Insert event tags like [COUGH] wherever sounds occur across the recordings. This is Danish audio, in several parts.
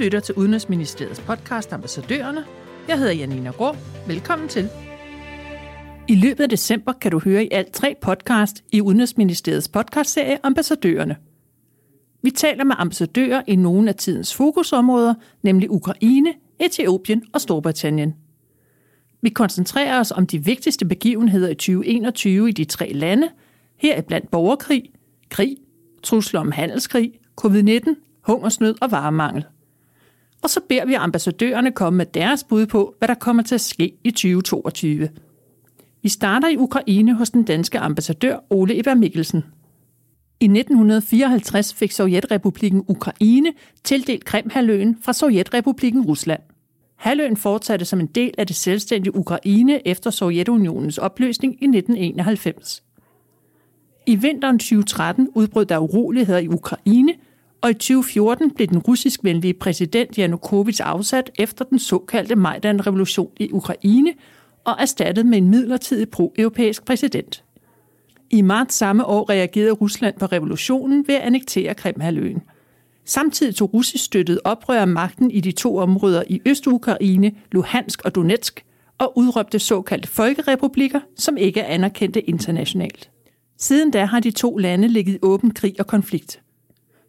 lytter til Udenrigsministeriets podcast Ambassadørerne. Jeg hedder Janina Grå. Velkommen til. I løbet af december kan du høre i alt tre podcast i Udenrigsministeriets podcastserie Ambassadørerne. Vi taler med ambassadører i nogle af tidens fokusområder, nemlig Ukraine, Etiopien og Storbritannien. Vi koncentrerer os om de vigtigste begivenheder i 2021 i de tre lande, heriblandt borgerkrig, krig, trusler om handelskrig, covid-19, hungersnød og varemangel. Og så beder vi ambassadørerne komme med deres bud på, hvad der kommer til at ske i 2022. Vi starter i Ukraine hos den danske ambassadør Ole Eber Mikkelsen. I 1954 fik Sovjetrepubliken Ukraine tildelt Krimhaløen fra Sovjetrepubliken Rusland. Halvøen fortsatte som en del af det selvstændige Ukraine efter Sovjetunionens opløsning i 1991. I vinteren 2013 udbrød der uroligheder i Ukraine, og i 2014 blev den russisk-venlige præsident Janukovic afsat efter den såkaldte Majdan-revolution i Ukraine og erstattet med en midlertidig pro-europæisk præsident. I marts samme år reagerede Rusland på revolutionen ved at annektere Krimhaløen. Samtidig tog russisk støttet oprør magten i de to områder i Øst-Ukraine, Luhansk og Donetsk, og udråbte såkaldte folkerepublikker, som ikke er anerkendte internationalt. Siden da har de to lande ligget i åben krig og konflikt.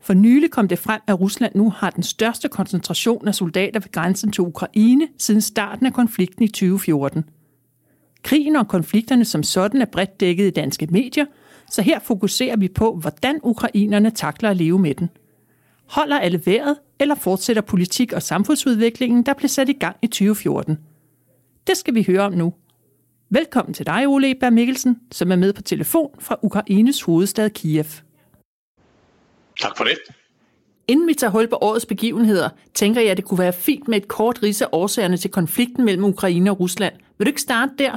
For nylig kom det frem, at Rusland nu har den største koncentration af soldater ved grænsen til Ukraine siden starten af konflikten i 2014. Krigen og konflikterne som sådan er bredt dækket i danske medier, så her fokuserer vi på, hvordan ukrainerne takler at leve med den. Holder alle vejret, eller fortsætter politik og samfundsudviklingen, der blev sat i gang i 2014? Det skal vi høre om nu. Velkommen til dig, Ole Eber Mikkelsen, som er med på telefon fra Ukraines hovedstad Kiev. Tak for det. Inden vi tager hul på årets begivenheder, tænker jeg, at det kunne være fint med et kort ris af årsagerne til konflikten mellem Ukraine og Rusland. Vil du ikke starte der?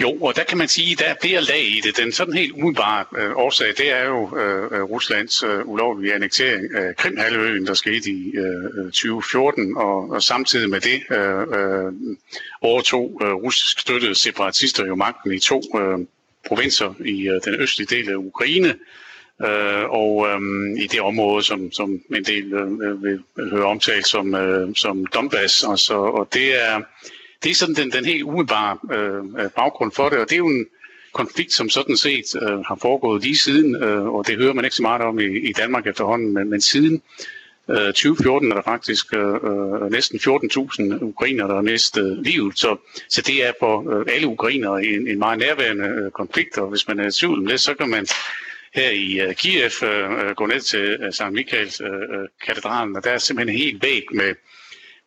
Jo, og der kan man sige, at der er flere lag i det. Den sådan helt umiddelbare øh, årsag, det er jo øh, øh, Ruslands øh, ulovlige annektering af Krimhalvøen, der skete i øh, 2014, øh, og, og samtidig med det øh, øh, overtog øh, russisk støttede separatister jo magten i to øh, provinser i øh, den østlige del af Ukraine, øh, og øh, i det område, som, som en del øh, øh, vil høre omtalt som, øh, som Donbass. Og, så, og det er det er sådan den, den helt umiddelbare øh, baggrund for det, og det er jo en konflikt, som sådan set øh, har foregået lige siden, øh, og det hører man ikke så meget om i, i Danmark efterhånden, men, men siden øh, 2014 er der faktisk øh, øh næsten 14.000 ukrainer, der har mistet livet, så, så det er for øh, alle ukrainere en, en meget nærværende øh, konflikt, og hvis man er i tvivl om det, så kan man her i uh, Kiev uh, gå ned til uh, St. Michaels uh, katedralen, og der er simpelthen en helt væg med,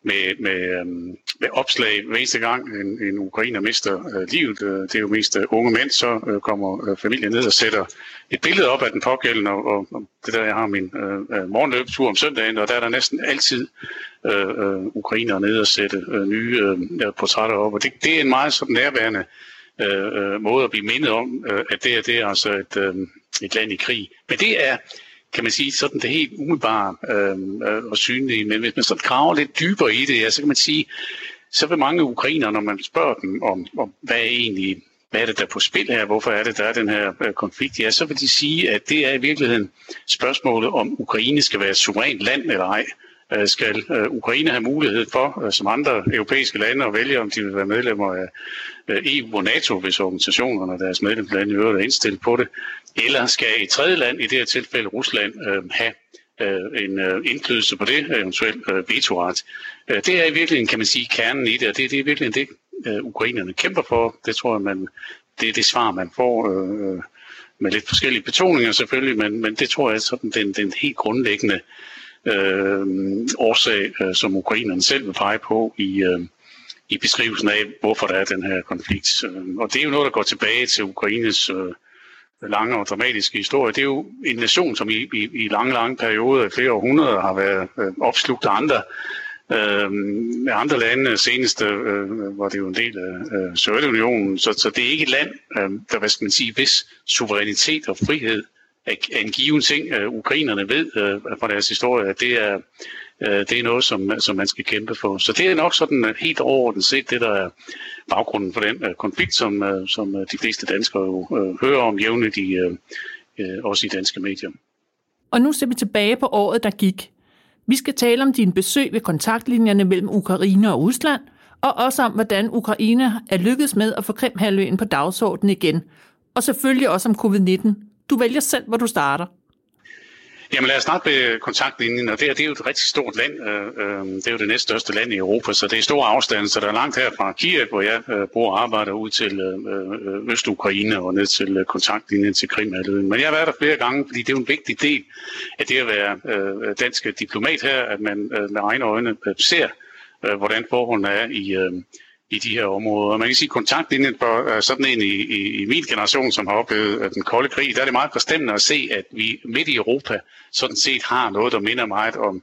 med, med, um, med opslag hver eneste gang en, en ukrainer mister uh, livet. Uh, det er jo mest uh, unge mænd, så uh, kommer uh, familien ned og sætter et billede op af den pågældende, og, og, og det der, jeg har min uh, morgenløbetur om søndagen, og der er der næsten altid uh, uh, ukrainer nede og sætte uh, nye uh, portrætter op, og det, det er en meget sådan nærværende øh, måde at blive mindet om, øh, at det er, det er altså et, øh, et land i krig. Men det er kan man sige, sådan det helt umiddelbare øhm, øh, og synlige. Men hvis man så graver lidt dybere i det, ja, så kan man sige, så vil mange ukrainer, når man spørger dem om, om hvad er egentlig hvad er det der er på spil her, hvorfor er det, der er den her øh, konflikt, ja, så vil de sige, at det er i virkeligheden spørgsmålet, om Ukraine skal være et suverænt land eller ej. Øh, skal øh, Ukraine have mulighed for, øh, som andre europæiske lande, at vælge, om de vil være medlemmer af EU og NATO, hvis organisationerne og deres medlemslande i øvrigt er indstillet på det, eller skal et tredje land, i det her tilfælde Rusland, have en indflydelse på det, eventuelt vetoret. Det er i virkeligheden, kan man sige, kernen i det, og det, det er virkelig det, ukrainerne kæmper for. Det tror jeg, man, det er det svar, man får med lidt forskellige betoninger selvfølgelig, men, men det tror jeg er sådan den, den helt grundlæggende øh, øh, årsag, øh, som ukrainerne selv vil pege på i, øh, i beskrivelsen af, hvorfor der er den her konflikt. Øhm, og det er jo noget, der går tilbage til Ukraines øh, lange og dramatiske historie. Det er jo en nation, som i, i, i lange, lange perioder, flere århundreder, har været øh, opslugt af andre øh, med andre lande. Senest øh, øh, var det jo en del af øh, Sovjetunionen, så, så det er ikke et land, øh, der, hvad skal man sige, hvis suverænitet og frihed er en given ting, at ukrainerne ved øh, fra deres historie, at det er, øh, det er noget, som, som man skal kæmpe for. Så det er nok sådan øh, helt overordnet set det, der er baggrunden for den øh, konflikt, som, øh, som øh, de fleste danskere jo øh, hører om jævnligt, i, øh, også i danske medier. Og nu ser vi tilbage på året, der gik. Vi skal tale om dine besøg ved kontaktlinjerne mellem Ukraine og Rusland, og også om, hvordan Ukraine er lykkedes med at få Krimhalvøen på dagsordenen igen. Og selvfølgelig også om covid-19. Du vælger selv, hvor du starter. Jamen lad os starte med kontaktlinjen, og det, er, det er jo et rigtig stort land. Øh, øh det er jo det næststørste land i Europa, så det er store afstande, så der er langt her fra Kiev, hvor jeg øh, bor og arbejder, ud til øh, Øst-Ukraine og ned til kontaktlinjen til Krim. Men jeg har været der flere gange, fordi det er jo en vigtig del af det at være dansk diplomat her, at man med egne øjne ser, hvordan forholdene er i i de her områder. Og man kan sige, at kontaktlinjen for øh, sådan en i, i, i min generation, som har oplevet øh, den kolde krig, der er det meget forstemmende at se, at vi midt i Europa sådan set har noget, der minder meget om,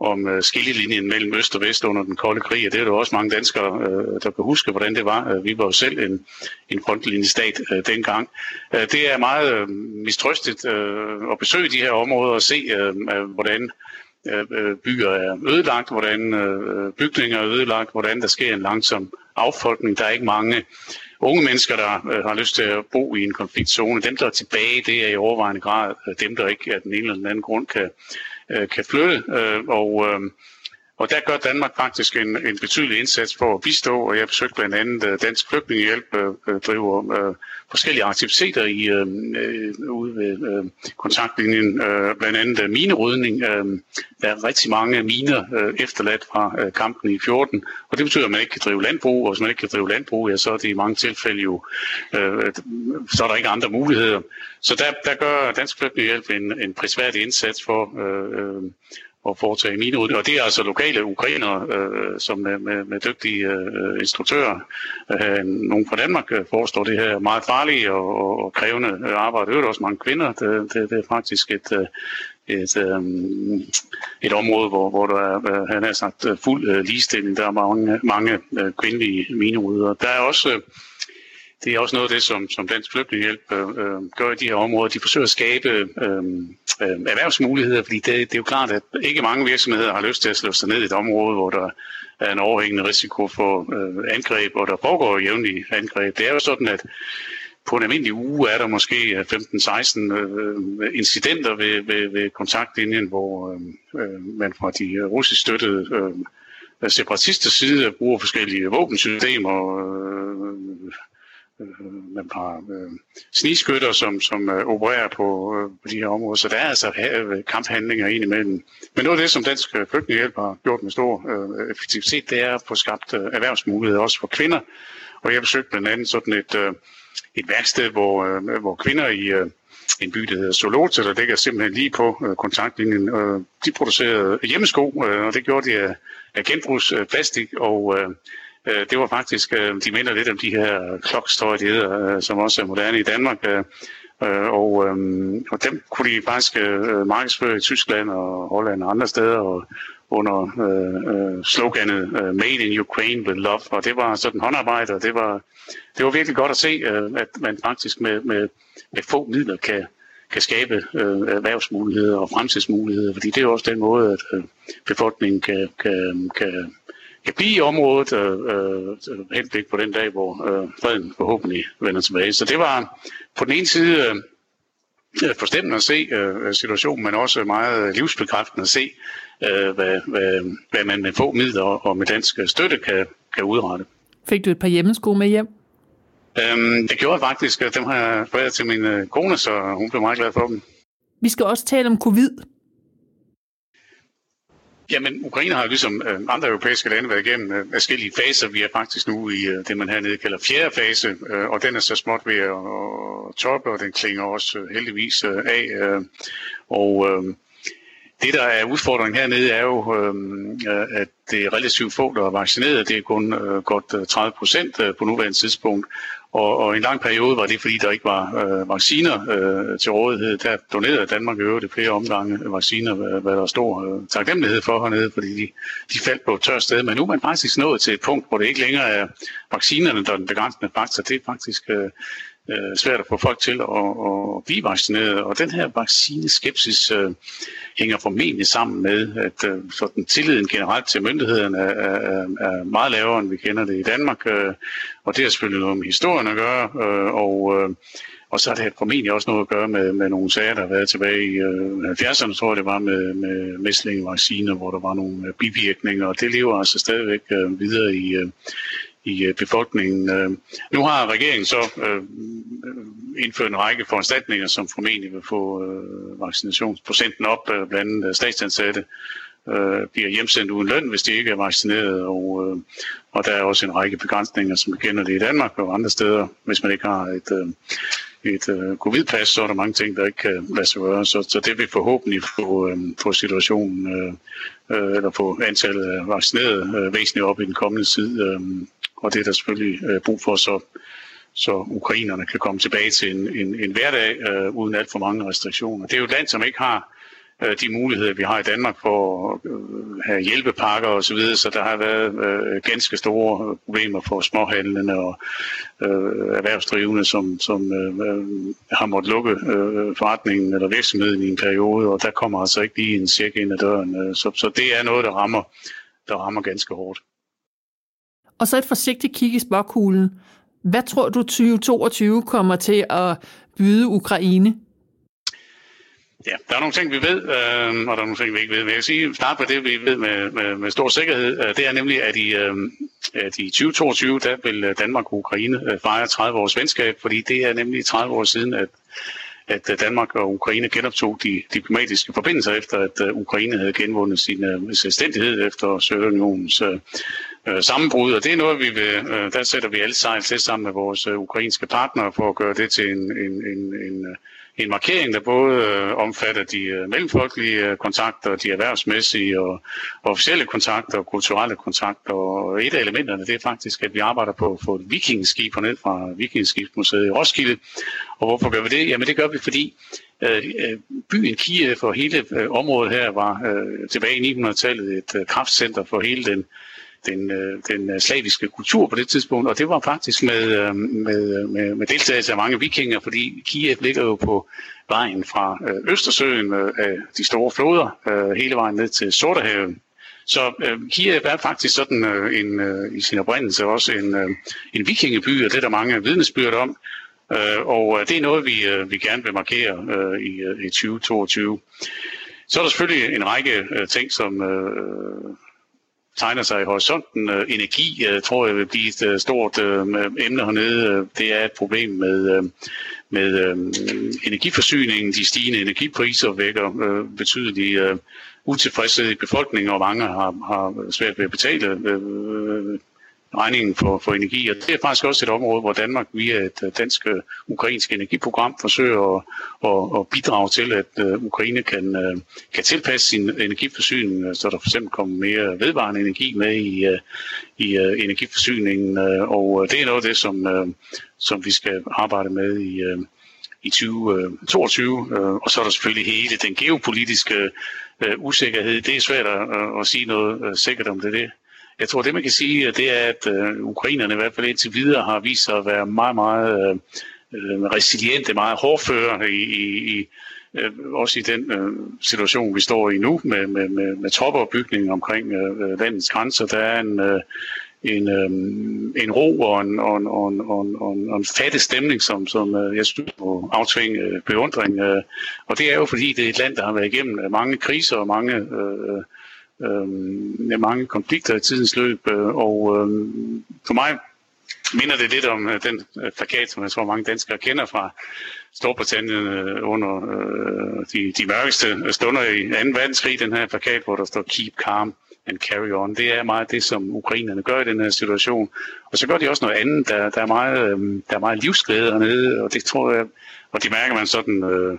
om øh, skillelinjen mellem øst og vest under den kolde krig, og det er der også mange danskere, der kan huske, hvordan det var. Vi var jo selv en, en frontlinjestat dengang. Det er meget mistrøstigt at besøge de her områder og se, hvordan hvordan byer er ødelagt, hvordan øh, bygninger er ødelagt, hvordan der sker en langsom affolkning. Der er ikke mange unge mennesker, der øh, har lyst til at bo i en konfliktzone. Dem, der er tilbage, det er i overvejende grad dem, der ikke af den ene eller den anden grund kan, øh, kan flytte. Øh, og, øh, og der gør Danmark faktisk en, en betydelig indsats for at bistå, og jeg besøgte blandt andet øh, Dansk Flygtningehjælp, øh, øh, driver øh, forskellige aktiviteter i, øh, øh, ude ved øh, kontaktlinjen, øh, blandt andet minerydning. Øh, der er rigtig mange miner øh, efterladt fra øh, kampen i 14, og det betyder, at man ikke kan drive landbrug, og hvis man ikke kan drive landbrug, ja, så er det i mange tilfælde jo, øh, så er der ikke andre muligheder. Så der, der gør Dansk Flygtningehjælp en, en prisværdig indsats for øh, øh at foretage minerydning. Og det er altså lokale ukrainere, øh, som med, med, med dygtige øh, instruktører. Øh, nogle fra Danmark øh, forestår det her meget farlige og, og krævende øh, arbejde. Det er også mange kvinder. Det, det, det er faktisk et, øh, et, øh, et område, hvor, hvor der er, øh, han har sagt, øh, fuld ligestilling. Der er mange, mange kvindelige mineryddere. Der er også øh, det er også noget af det, som, som Dansk Flygtningehjælp øh, øh, gør i de her områder. De forsøger at skabe øh, øh, erhvervsmuligheder, fordi det, det er jo klart, at ikke mange virksomheder har lyst til at slå sig ned i et område, hvor der er en overhængende risiko for øh, angreb, og der foregår jævnlige angreb. Det er jo sådan, at på en almindelig uge er der måske øh, 15-16 øh, øh, incidenter ved, ved, ved kontaktlinjen, hvor øh, øh man fra de russisk støttede øh, separatisters side bruger forskellige våbensystemer, øh, Øh, man har øh, snigskytter, som, som øh, opererer på, øh, på de her områder. Så der er altså kamphandlinger kamphandlinger indimellem. Men noget af det, som Dansk øh, Flygtningehjælp har gjort med stor øh, effektivitet, det er at få skabt øh, erhvervsmuligheder også for kvinder. Og jeg besøgte blandt andet sådan et, øh, et værksted, hvor, øh, hvor kvinder i øh, en by, der hedder Solota, der ligger simpelthen lige på øh, kontaktlinjen. Øh, de producerede hjemmesko, øh, og det gjorde de af, af genbrugsplastik, og øh, Øh, det var faktisk, øh, de minder lidt om de her klokstøj, de hedder, øh, som også er moderne i Danmark. Øh, øh, og, øh, og dem kunne de faktisk markedsføre i Tyskland og Holland og andre steder, og under øh, sloganet Made in Ukraine with Love, og det var sådan håndarbejde, og det var, det var virkelig godt at se, at man faktisk med, med, med få midler kan, kan skabe øh, erhvervsmuligheder og fremtidsmuligheder, fordi det er også den måde, at øh, befolkningen kan, kan, kan kan blive i området, øh, øh, henblik på den dag, hvor øh, freden forhåbentlig vender tilbage. Så det var på den ene side øh, forstemmende at se øh, situationen, men også meget livsbekræftende at se, øh, hvad, hvad, hvad man med få midler og med dansk støtte kan, kan udrette. Fik du et par hjemmesko med hjem? Øhm, det gjorde jeg faktisk. Dem har jeg foræret til min øh, kone, så hun blev meget glad for dem. Vi skal også tale om covid. Jamen, Ukraine har ligesom øh, andre europæiske lande været igennem øh, forskellige faser. Vi er faktisk nu i øh, det, man hernede kalder fjerde fase, øh, og den er så småt ved at, at toppe, og den klinger også øh, heldigvis øh, af. Øh, og øh, det, der er udfordringen hernede, er jo, øh, øh at det er relativt få, der er vaccineret. Det er kun øh, godt øh, 30 procent øh, på nuværende tidspunkt. Og, og en lang periode var det, fordi der ikke var øh, vacciner øh, til rådighed. Der donerede Danmark i øvrigt flere omgange vacciner, hvad, hvad der er stor øh, taknemmelighed for hernede, fordi de, de faldt på et tørt sted. Men nu er man faktisk nået til et punkt, hvor det ikke længere er vaccinerne, der er den begrænsende faktor. Det er faktisk øh, øh, svært at få folk til at, at blive vaccineret. Og den her vaccineskepsis øh, hænger formentlig sammen med, at øh, sådan, tilliden generelt til myndighederne er, er, er meget lavere, end vi kender det i Danmark. Øh, og det har selvfølgelig noget med historien at gøre. Øh, og, øh, og så har det formentlig også noget at gøre med, med nogle sager, der har været tilbage i øh, 70'erne, tror jeg det var med, med mæslingevacciner, hvor der var nogle bivirkninger, og det lever altså stadigvæk øh, videre i, øh, i øh, befolkningen. Øh, nu har regeringen så øh, indført en række foranstaltninger, som formentlig vil få vaccinationsprocenten op, blandt andet statsansatte bliver hjemsendt uden løn, hvis de ikke er vaccineret, og, og der er også en række begrænsninger, som vi kender det i Danmark og andre steder, hvis man ikke har et, et øh, covid-pas, så er der mange ting, der ikke kan lade sig gøre. Så, så det vil forhåbentlig få, øh, få situationen, øh, øh eller få antallet af vaccinerede øh, væsentligt op i den kommende tid. Øh, og det er der selvfølgelig øh, brug for, så, så ukrainerne kan komme tilbage til en, en, en hverdag øh, uden alt for mange restriktioner. Det er jo et land, som ikke har Øh, de muligheder, vi har i Danmark for at øh, have hjælpepakker osv., så, videre, så der har været øh, ganske store øh, problemer for småhandlende og øh, erhvervsdrivende, som, som øh, øh, har måttet lukke øh, forretningen eller virksomheden i en periode, og der kommer altså ikke lige en cirka ind ad døren. Øh, så, så det er noget, der rammer, der rammer ganske hårdt. Og så et forsigtigt kig i spokhulen. Hvad tror du 2022 kommer til at byde Ukraine? Ja, der er nogle ting, vi ved, øh, og der er nogle ting, vi ikke ved. Men jeg kan sige, starte med det, vi ved med, med, med stor sikkerhed. Øh, det er nemlig, at i, øh, at i 2022, der vil øh, Danmark og Ukraine øh, fejre 30 års venskab, fordi det er nemlig 30 år siden, at at øh, Danmark og Ukraine genoptog de diplomatiske forbindelser efter, at øh, Ukraine havde genvundet sin øh, selvstændighed efter Sovjetunionens øh, Øh, sammenbrud. Og det er noget, vi vil, øh, der sætter vi alle sejl til sammen med vores øh, ukrainske partnere for at gøre det til en, en, en, en øh, en markering, der både øh, omfatter de øh, mellemfolkelige øh, kontakter, de erhvervsmæssige og, og officielle kontakter og kulturelle kontakter. Og et af elementerne, det er faktisk, at vi arbejder på at få et vikingeskib ned fra Vikingeskibsmuseet i Roskilde. Og hvorfor gør vi det? Jamen det gør vi, fordi øh, byen Kiev og hele området her var tilbage i 900-tallet et kraftcenter for hele den den, øh, den øh, slaviske kultur på det tidspunkt, og det var faktisk med, øh, med, med, med deltagelse af mange vikinger, fordi Kiev ligger jo på vejen fra Østersøen af de store floder hele vejen ned til Sortehavet. Så øh, Kiev er faktisk sådan øh, en, øh, i sin oprindelse også en, øh, en vikingeby, og det er der mange vidnesbyrd om. Øh, og det er noget, vi, øh, vi gerne vil markere øh, i, i 2022. Så er der selvfølgelig en række øh, ting, som øh, tegner sig i horisonten. Øh, energi øh, tror jeg vil blive et øh, stort emne hernede. Det er et problem med, med energiforsyningen. De stigende energipriser vækker betydelige utilfredshed i befolkningen, og mange har, har svært ved at betale regningen for, for energi. Og det er faktisk også et område, hvor Danmark via et øh, dansk-ukrainsk øh, energiprogram forsøger at, at, at bidrage til, at øh, Ukraine kan, kan tilpasse sin energiforsyning, så der for eksempel kommer mere vedvarende energi med i, i energiforsyningen. Og det er noget af det, som, som vi skal arbejde med i, i 2022. Og så er der selvfølgelig hele den geopolitiske usikkerhed. Det er svært at, at sige noget sikkert om det. det jeg tror, det man kan sige, det er, at øh, ukrainerne i hvert fald indtil videre har vist sig at være meget, meget øh, øh resiliente, meget hårdføre i, i, i øh, også i den øh, situation, vi står i nu med, med, med, med troppeopbygningen omkring øh, øh, landets grænser. Der er en, øh, en, øh, en ro og en, og en, og en, og en, og en, og en fattig stemning, som, som øh, jeg synes må aftvinge øh, beundring. Øh. og det er jo fordi, det er et land, der har været igennem mange kriser og mange Øh, øh, mange konflikter i tidens løb, øh, og øh, for mig minder det lidt om øh, den øh, plakat, som jeg tror mange danskere kender fra Storbritannien under øh, de, de mørkeste stunder i 2. verdenskrig, den her plakat, hvor der står Keep Calm and Carry On. Det er meget det, som ukrainerne gør i den her situation. Og så gør de også noget andet. Der, der, er, meget, øh, der er meget livsglæde hernede, og det tror jeg, og det mærker man sådan... Øh,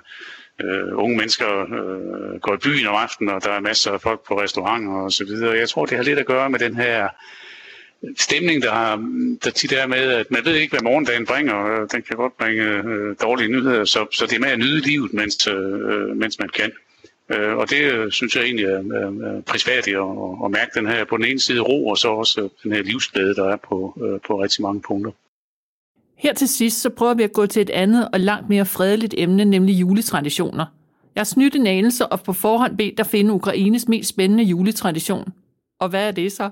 øh, unge mennesker øh, går i byen om aftenen, og der er masser af folk på restauranter og så videre. Jeg tror, det har lidt at gøre med den her stemning, der, har, der tit er med, at man ved ikke, hvad morgendagen bringer, den kan godt bringe øh, dårlige nyheder, så, så det er med at nyde livet, mens, øh, mens man kan. Øh, og det øh, synes jeg egentlig er, er, er prisværdigt at, at mærke den her på den ene side ro, og så også øh, den her livsglæde, der er på, øh, på rigtig mange punkter. Her til sidst så prøver vi at gå til et andet og langt mere fredeligt emne, nemlig juletraditioner. Jeg har snydt en anelse og på forhånd bedt dig finde Ukraines mest spændende juletradition. Og hvad er det så?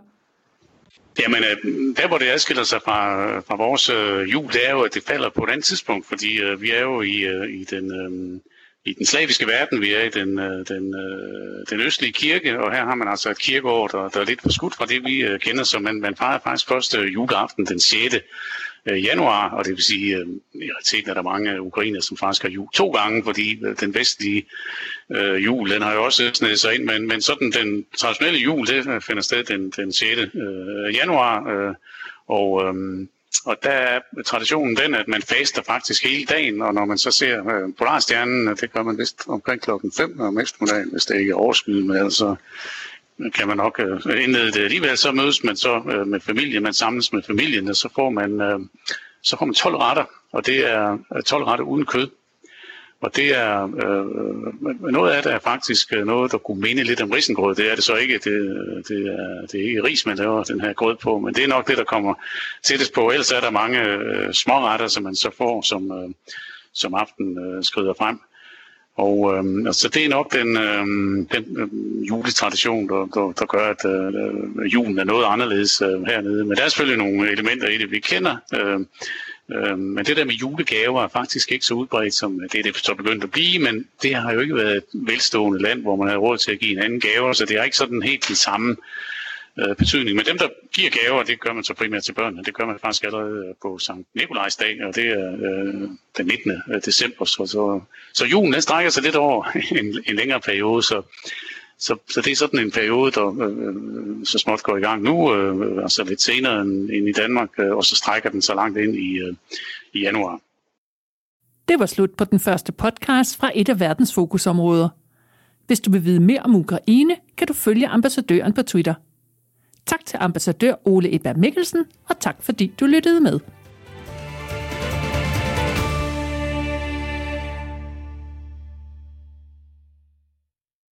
Jamen, øh, der hvor det adskiller sig fra, øh, fra vores øh, jul, det er jo, at det falder på et andet tidspunkt, fordi øh, vi er jo i, øh, i den... Øh, i den slaviske verden, vi er i den, øh, den, øh, den østlige kirke, og her har man altså et kirkeår, der, der er lidt forskudt fra det, vi øh, kender, så man, man fejrer faktisk først juleaften den 6. Øh, januar, og det vil sige, øh, i realiteten er der mange ukrainer, som faktisk har jul to gange, fordi øh, den vestlige øh, jul, den har jo også snedet sig ind, men, men sådan den traditionelle jul, det øh, finder sted den, den 6. Øh, januar, øh, og øh, og der er traditionen den, at man faster faktisk hele dagen, og når man så ser øh, Polarstjernen, det gør man vist omkring klokken 5 om eftermiddagen, hvis det ikke er overskyet med, altså kan man nok øh, indlede det alligevel, så mødes man så øh, med familien, man samles med familien, og så får man, øh, så får man 12 retter, og det er 12 retter uden kød. Og det er, øh, noget af det er faktisk øh, noget, der kunne minde lidt om risengrød. Det er det så ikke. Det, øh, det, er, det er ikke ris, man laver den her grød på. Men det er nok det, der kommer tættest på. Ellers er der mange øh, småretter, som man så får, som, øh, som aften øh, skrider frem. Og øh, altså, det er nok den, øh, den øh, juletradition, der, der, der gør, at øh, julen er noget anderledes øh, hernede. Men der er selvfølgelig nogle elementer i det, vi kender. Øh, Øh, men det der med julegaver er faktisk ikke så udbredt, som det er det så begyndt at blive, men det har jo ikke været et velstående land, hvor man har råd til at give en anden gave, så det er ikke sådan helt den samme øh, Øh, betydning. Men dem, der giver gaver, det gør man så primært til børnene. Det gør man faktisk allerede øh, på Sankt Nikolajs dag, og det er øh, den 19. Øh, december. Så, så, så julen den strækker sig lidt over [LAUGHS] en, en længere periode, så så, så det er sådan en periode, der øh, så småt går i gang nu, øh, altså lidt senere end, end i Danmark, øh, og så strækker den så langt ind i, øh, i januar. Det var slut på den første podcast fra et af verdens fokusområder. Hvis du vil vide mere om Ukraine, kan du følge ambassadøren på Twitter. Tak til ambassadør Ole Eber Mikkelsen, og tak fordi du lyttede med.